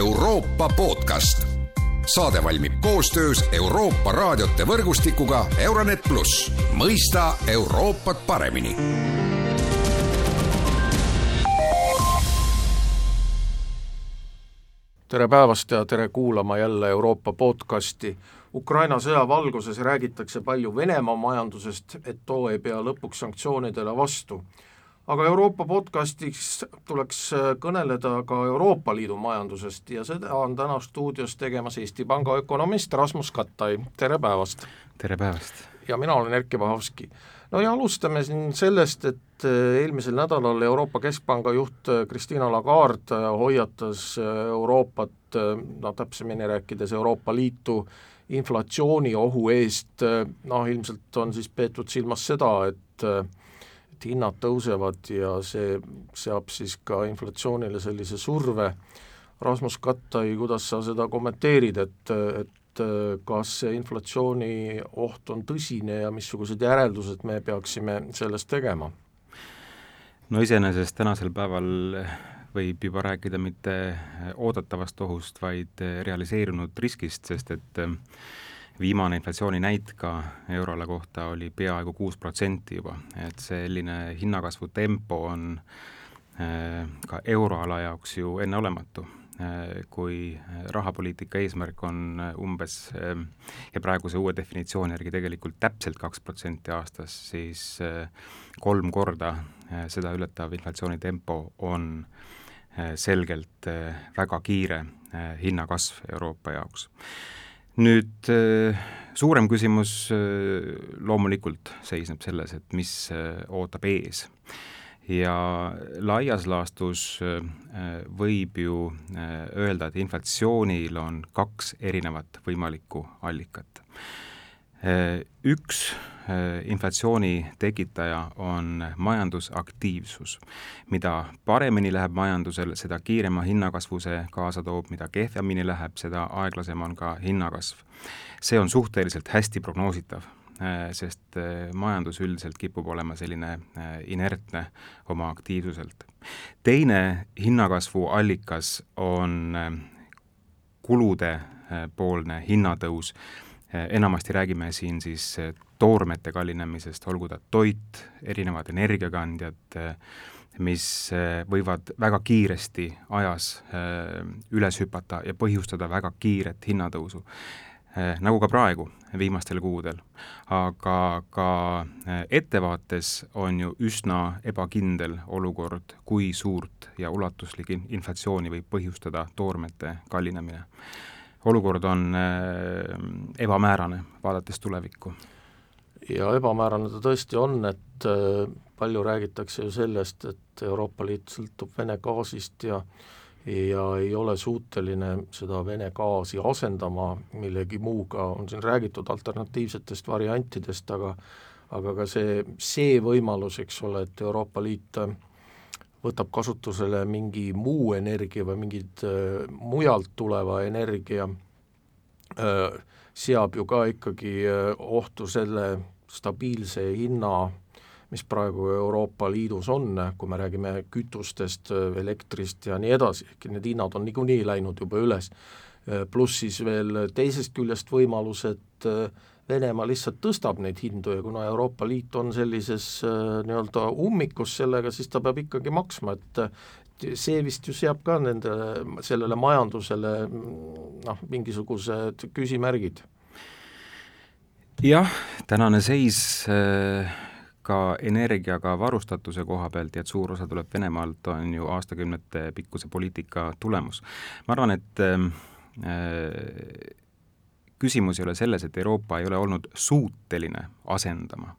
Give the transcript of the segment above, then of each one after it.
Euroopa podcast. saade valmib koostöös Euroopa raadiote võrgustikuga Euronet pluss, mõista Euroopat paremini tere päevast ja tere kuulama jälle Euroopa podcasti. Ukraina sõja valguses räägitakse palju Venemaa majandusest, et too ei pea lõpuks sanktsioonidele vastu. Aga Euroopa podcastiks tuleks kõneleda ka Euroopa Liidu majandusest ja seda on täna stuudios tegemas Eesti Panga ökonomist Rasmus Kattai, tere päevast! tere päevast! ja mina olen Erkki Vahovski no ja alustame siin sellest, et äh, eelmisel nädalal Euroopa Keskpanga juht äh, Lagarde äh, hoiatas Euroopat, no täpsemini rääkides Euroopa Liitu, inflatsiooniohu eest, noh ilmselt on siis peetud silmas seda, et et hinnad tõusevad ja see seab siis ka inflatsioonile sellise surve. Rasmus Kattai, kuidas sa seda kommenteerid, et, et äh, kas see inflatsiooni oht on tõsine ja missugused järeldused me peaksime sellest tegema? no iseenesest tänasel päeval võib juba rääkida mitte oodatavast ohust, vaid realiseerunud riskist, sest et äh, viimane inflatsiooni näit ka euroala kohta oli peaaegu kuus protsenti juba, et selline hinnakasvu tempo on äh, ka euroala jaoks ju enneolematu Äh, kui äh, rahapoliitika eesmärk on umbes ja praeguse uue definitsiooni järgi tegelikult täpselt kaks protsenti aastas, siis kolm korda seda ületav inflatsioonitempo on selgelt väga kiire hinnakasv Euroopa jaoks. Nüüd suurem küsimus loomulikult seisneb selles, et mis ootab ees ja laias laastus äh, võib ju äh, öelda, et inflatsioonil on kaks erinevat võimalikku allikat. Äh, üks inflatsiooni tekitaja on majandusaktiivsus. mida paremini läheb majandusel, seda kiirema hinnakasvu see kaasa toob, mida kehvemini läheb, seda aeglasem on ka hinnakasv. see on suhteliselt hästi prognoositav Äh, sest äh, majandus üldiselt kipub olema selline äh, inertne oma aktiivsuselt. teine hinnakasvu allikas on kulude poolne hinnatõus, enamasti räägime siin siis toormete kallinemisest, olgu ta toit, erinevad energiakandjad, mis võivad väga kiiresti ajas üles hüpata ja põhjustada väga kiiret hinnatõusu Eh, nagu ka praegu, viimastel kuudel. aga ka eh, ettevaates on ju üsna ebakindel olukord, kui suurt ja ulatuslik inflatsiooni võib põhjustada toormete kallinemine. Olukord on eh, ebamäärane, vaadates tulevikku. ja ebamäärane ta tõesti on, et palju räägitakse ju sellest, et Euroopa Liit sõltub Vene gaasist ja ja ei ole suuteline seda Vene gaasi asendama millegi muuga, on siin räägitud alternatiivsetest variantidest, aga aga ka see, see võimalus, eks ole, et Euroopa Liit võtab kasutusele mingi muu energia või mingid äh, mujalt tuleva energia äh,, seab ju ka ikkagi äh, ohtu selle stabiilse hinna mis praegu Euroopa Liidus on, kui me räägime kütustest, elektrist ja nii edasi, ehk need hinnad on niikuinii läinud juba üles, pluss siis veel teisest küljest võimalus, et Venemaa lihtsalt tõstab neid hindu ja kuna Euroopa Liit on sellises nii-öelda ummikus sellega, siis ta peab ikkagi maksma, et see vist ju seab ka nende, sellele majandusele noh, mingisugused küsimärgid. jah, tänane seis äh ka energiaga varustatuse koha pealt ja et suur osa tuleb Venemaalt, on ju aastakümnete pikkuse poliitika tulemus. ma arvan, et ähm, äh, küsimus ei ole selles, et Euroopa ei ole olnud suuteline asendama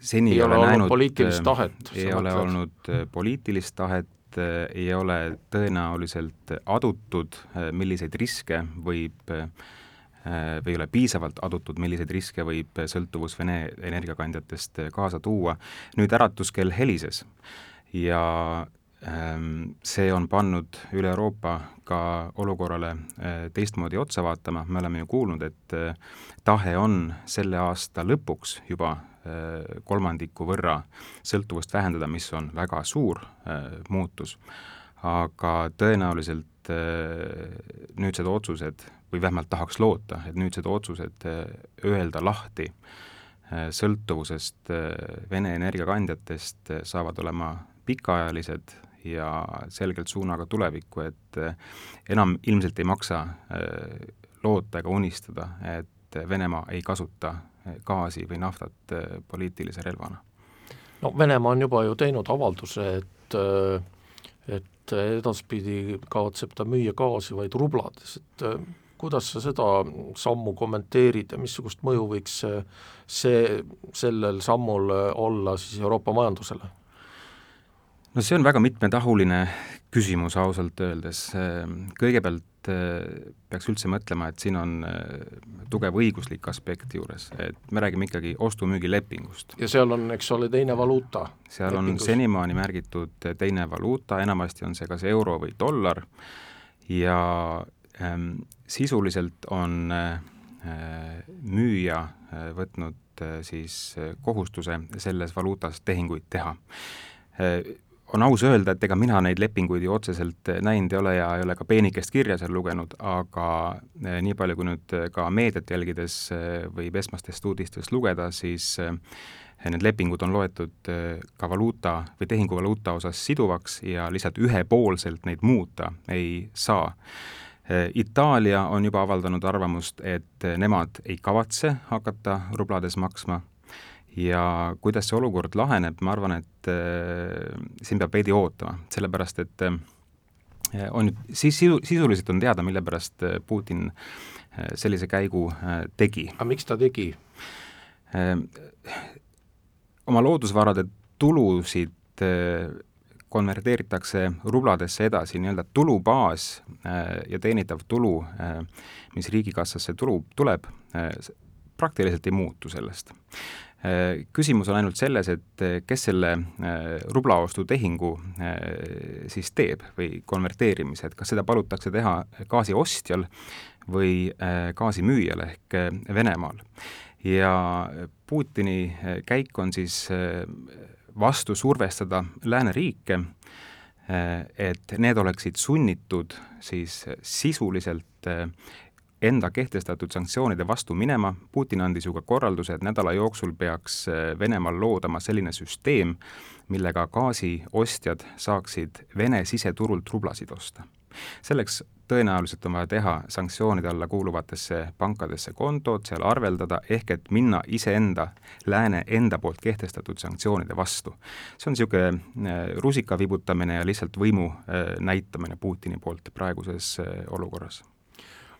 seni ei, ei ole näinud poliitilist tahet. ei ole mõtled? olnud poliitilist tahet, ei ole tõenäoliselt adutud, milliseid riske võib või ei ole piisavalt adutud, milliseid riske võib sõltuvus Vene energiakandjatest kaasa tuua. nüüd äratuskell helises ja see on pannud üle Euroopa ka olukorrale äh, teistmoodi otsa vaatama, me oleme ju kuulnud, et äh, tahe on selle aasta lõpuks juba kolmandiku võrra sõltuvust vähendada, mis on väga suur muutus, aga tõenäoliselt nüüdsed otsused või vähemalt tahaks loota, et nüüdsed otsused öelda lahti sõltuvusest Vene energiakandjatest saavad olema pikaajalised ja selgelt suunaga tulevikku, et enam ilmselt ei maksa loota ega unistada, et Venemaa ei kasuta gaasi või naftat poliitilise relvana no Venemaa on juba ju teinud avalduse, et et edaspidi kavatseb ta müüa gaasi vaid rublades, et kuidas sa seda sammu kommenteerid ja missugust mõju võiks see, sellel sammul olla siis Euroopa majandusele? No see on väga mitmetahuline küsimus ausalt öeldes, kõigepealt eh, peaks üldse mõtlema, et siin on eh, tugev õiguslik aspekt juures, et me räägime ikkagi ostu-müügilepingust. ja seal on, eks ole, teine valuuta? seal lepingus. on senimaani märgitud teine valuuta, enamasti on see kas euro või dollar ja ähm, sisuliselt on äh, müüja äh, võtnud äh, siis kohustuse selles valuutas tehinguid teha on aus öelda, et ega mina neid lepinguid ju otseselt eh, näinud ei ole ja ei ole ka peenikest kirja seal lugenud, aga eh, nii palju, kui nüüd eh, ka meediat jälgides võib esmastest uudistest lugeda, siis need lepingud on loetud ka valuuta või tehinguvaluuta osas siduvaks ja lihtsalt ühepoolselt neid muuta ei saa. Itaalia on juba avaldanud arvamust, et nemad ei kavatse hakata rublades maksma ja kuidas see olukord laheneb, ma arvan, et äh, siin peab veidi ootama, sellepärast et äh, on nüüd, siis sisu, sisuliselt on teada, mille pärast äh, Putin sellise käigu tegi. aga miks ta tegi oma loodusvarade tulusid konverteeritakse rubladesse edasi, nii-öelda tulubaas ja teenitav tulu mis riigikassasse tulu, tuleb praktiliselt ei muutu sellest. Äh, küsimus on ainult selles, et äh, kes selle äh, rublaostutehingu siis teeb või konverteerimise, et kas seda palutakse teha gaasiostjal või gaasimüüjal ehk Venemaal. ja Putini käik on siis vastu survestada lääneriike, et need oleksid sunnitud siis sisuliselt enda kehtestatud sanktsioonide vastu minema, Putin andis ju ka korralduse, et nädala jooksul peaks äh, Venemaal loodama selline süsteem, millega gaasiostjad saaksid Vene siseturult rublasid osta. selleks tõenäoliselt on vaja teha sanktsioonide alla kuuluvatesse pankadesse kontod, seal arveldada, ehk et minna iseenda, lääne enda poolt kehtestatud sanktsioonide vastu. see on niisugune äh, rusika vibutamine ja lihtsalt võimu äh, näitamine Putini poolt praeguses olukorras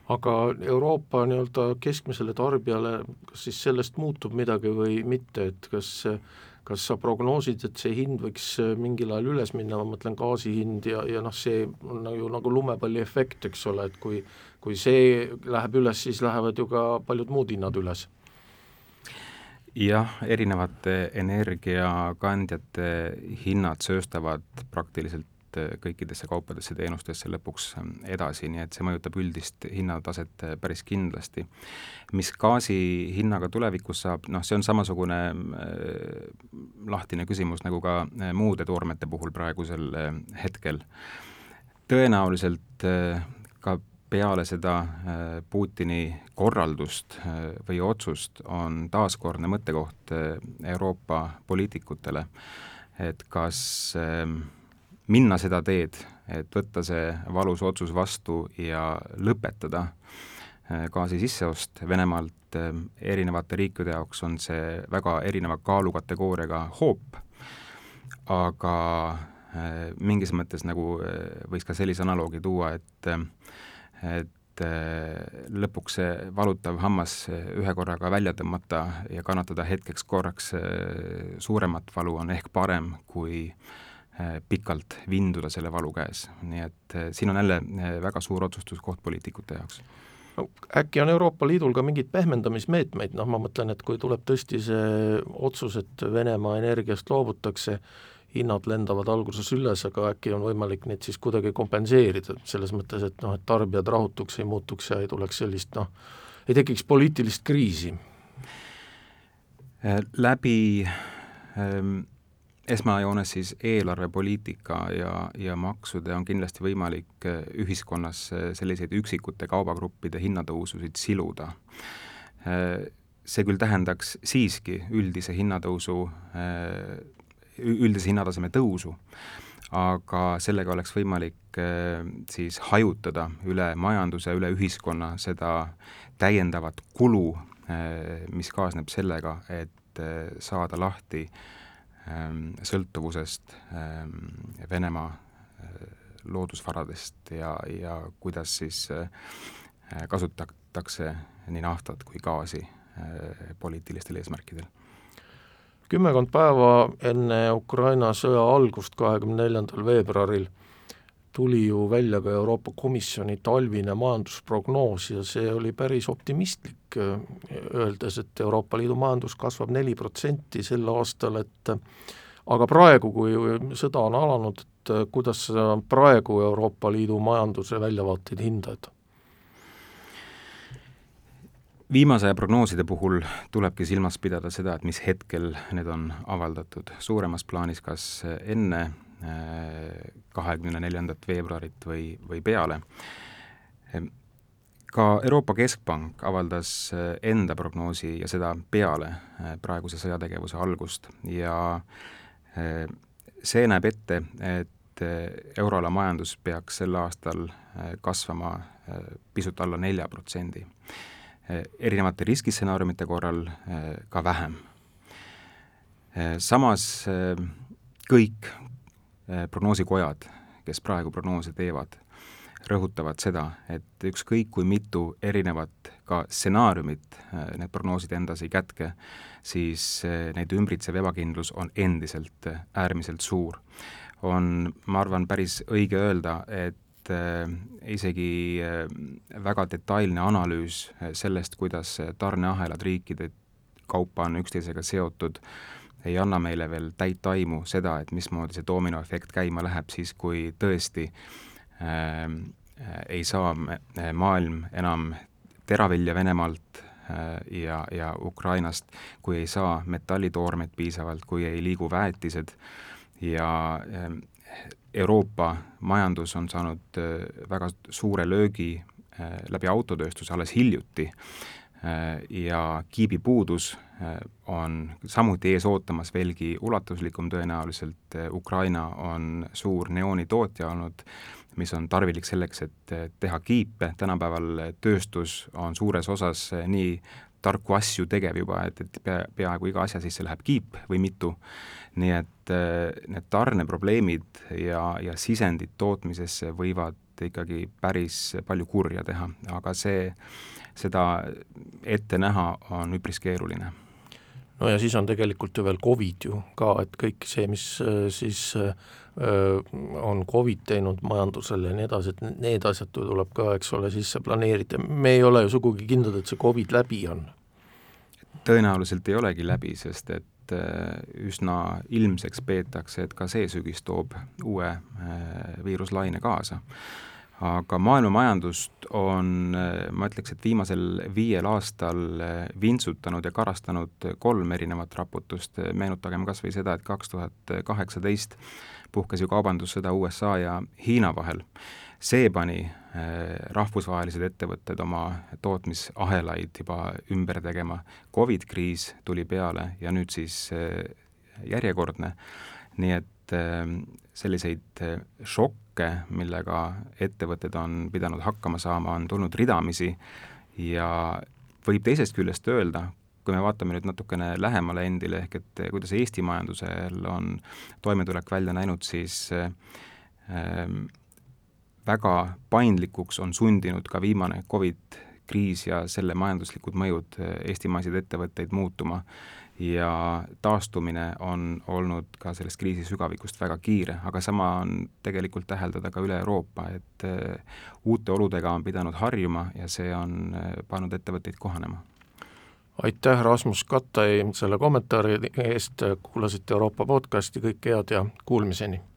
aga Euroopa nii-öelda keskmisele tarbijale, kas siis sellest muutub midagi või mitte, et kas kas sa prognoosid, et see hind võiks mingil ajal üles minna, ma mõtlen gaasi hind ja, ja noh, see on ju nagu lumepalliefekt, eks ole, et kui kui see läheb üles, siis lähevad ju ka paljud muud hinnad üles. Jah, erinevate energiakandjate hinnad sööstavad praktiliselt Eh, kõikidesse kaupadesse, teenustesse lõpuks eh, edasi, nii et see mõjutab üldist hinnataset eh, päris kindlasti. mis gaasi hinnaga tulevikus saab, noh, see on samasugune äh, lahtine küsimus nagu ka äh, muude toormete puhul praegusel äh, hetkel. tõenäoliselt äh, ka peale seda äh, Putini korraldust äh, või otsust on taaskordne mõttekoht äh, Euroopa poliitikutele, et kas äh, minna seda teed, et võtta see valus otsus vastu ja lõpetada äh, gaasi sisseost Venemaalt, äh, erinevate riikide jaoks on see väga erineva kaalukategooriaga hoop, aga äh, mingis mõttes nagu võiks ka sellise analoogi tuua, et et lõpuks see valutav hammas ühe korraga välja tõmmata ja kannatada hetkeks korraks suuremat valu on ehk parem, kui äh, pikalt vinduda selle valu käes, nii et äh, siin on jälle äh, väga suur otsustuskoht poliitikute jaoks. No äkki on Euroopa Liidul ka mingeid pehmendamismeetmeid, noh ma mõtlen, et kui tuleb tõesti see otsus, et Venemaa energiast loobutakse, hinnad lendavad alguses üles, aga äkki on võimalik neid siis kuidagi kompenseerida, selles mõttes, et noh, et tarbijad rahutuks ei muutuks ja ei tuleks sellist noh, ei tekiks poliitilist kriisi? läbi ähm esmajoones siis eelarvepoliitika ja, ja maksude on kindlasti võimalik ühiskonnas selliseid üksikute kaubagruppide hinnatõususid siluda. See küll tähendaks siiski üldise hinnatõusu, üldise hinnataseme tõusu, aga sellega oleks võimalik siis hajutada üle majanduse, üle ühiskonna seda täiendavat kulu, mis kaasneb sellega, et saada lahti sõltuvusest Venemaa loodusvaradest ja, ja kuidas siis kasutatakse nii naftat kui gaasi Äh, poliitilistel eesmärkidel. kümmekond päeva enne Ukraina sõja algust, kahekümne neljandal veebruaril, tuli ju välja ka Euroopa Komisjoni talvine majandusprognoos ja see oli päris optimistlik, öeldes, et Euroopa Liidu majandus kasvab neli protsenti sel aastal, et aga praegu, kui sõda on alanud, et kuidas sa praegu Euroopa Liidu majanduse väljavaateid hindad? viimase prognooside puhul tulebki silmas pidada seda, et mis hetkel need on avaldatud, suuremas plaanis kas enne kahekümne neljandat veebruarit või, või peale. ka Euroopa Keskpank avaldas äh, enda prognoosi ja seda peale äh, praeguse sõjategevuse algust ja see näeb ette, et euroala majandus peaks sel aastal kasvama pisut alla nelja protsendi erinevate riskistsenaariumite korral ka vähem. Samas kõik prognoosikojad, kes praegu prognoose teevad, rõhutavad seda, et ükskõik kui mitu erinevat ka stsenaariumit need prognoosid endas ei kätke, siis neid ümbritsev ebakindlus on endiselt äärmiselt suur. on, ma arvan, päris õige öelda, et äh, isegi äh, väga detailne analüüs äh, sellest, kuidas tarneahelad riikide kaupa on üksteisega seotud, ei anna meile veel täit aimu seda, et mismoodi see doominoefekt käima läheb siis, kui tõesti äh, ei saa maailm enam teravilja Venemaalt äh, ja, ja Ukrainast, kui ei saa metallitoormeid piisavalt, kui ei liigu väetised ja äh, Euroopa majandus on saanud äh, väga suure löögi äh, läbi autotööstuse alles hiljuti äh, ja kiibipuudus on samuti ees ootamas veelgi ulatuslikum tõenäoliselt, Ukraina on suur neoonitootja olnud, mis on tarvilik selleks, et teha kiipe, tänapäeval tööstus on suures osas nii tarku asju tegev juba, et, et pea, peaaegu iga asja sisse läheb kiip või mitu. Nii et äh, need tarneprobleemid ja, ja sisendid tootmisesse võivad ikkagi päris palju kurja teha, aga see, seda ette näha on üpris keeruline no ja siis on tegelikult ju veel Covid ju ka, et kõik see, mis äh, siis äh, on Covid teinud majandusele ja nii edasi, et need asjad tuleb ka, eks ole, sisse planeerida, me ei ole ju sugugi kindlad, et see Covid läbi on. tõenäoliselt ei olegi läbi, sest et et äh, üsna ilmseks peetakse, et ka see sügis toob uue äh, viiruslaine kaasa. aga maailma majandust on, äh, ma ütleks, et viimasel viiel aastal vintsutanud ja karastanud kolm erinevat raputust, meenutagem kas või seda, et kaks tuhat kaheksateist puhkes ju kaubandussõda USA ja Hiina vahel see pani äh, rahvusvahelised ettevõtted oma tootmisahelaid juba ümber tegema, Covid kriis tuli peale ja nüüd siis äh, järjekordne, nii et äh, selliseid šokke, millega ettevõtted on pidanud hakkama saama, on tulnud ridamisi ja võib teisest küljest öelda, kui me vaatame nüüd natukene lähemale endile, ehk et kuidas Eesti majandusel on toimetulek välja näinud, siis äh, väga paindlikuks on sundinud ka viimane Covid kriis ja selle majanduslikud mõjud eh, eestimaiseid ettevõtteid muutuma ja taastumine on olnud ka sellest kriisi sügavikust väga kiire, aga sama on tegelikult täheldada ka üle Euroopa, et eh, uute oludega on pidanud harjuma ja see on eh, pannud ettevõtteid kohanema. aitäh, Rasmus Kattai, selle kommentaari eest, kuulasite Euroopa podcasti, kõike head ja kuulmiseni!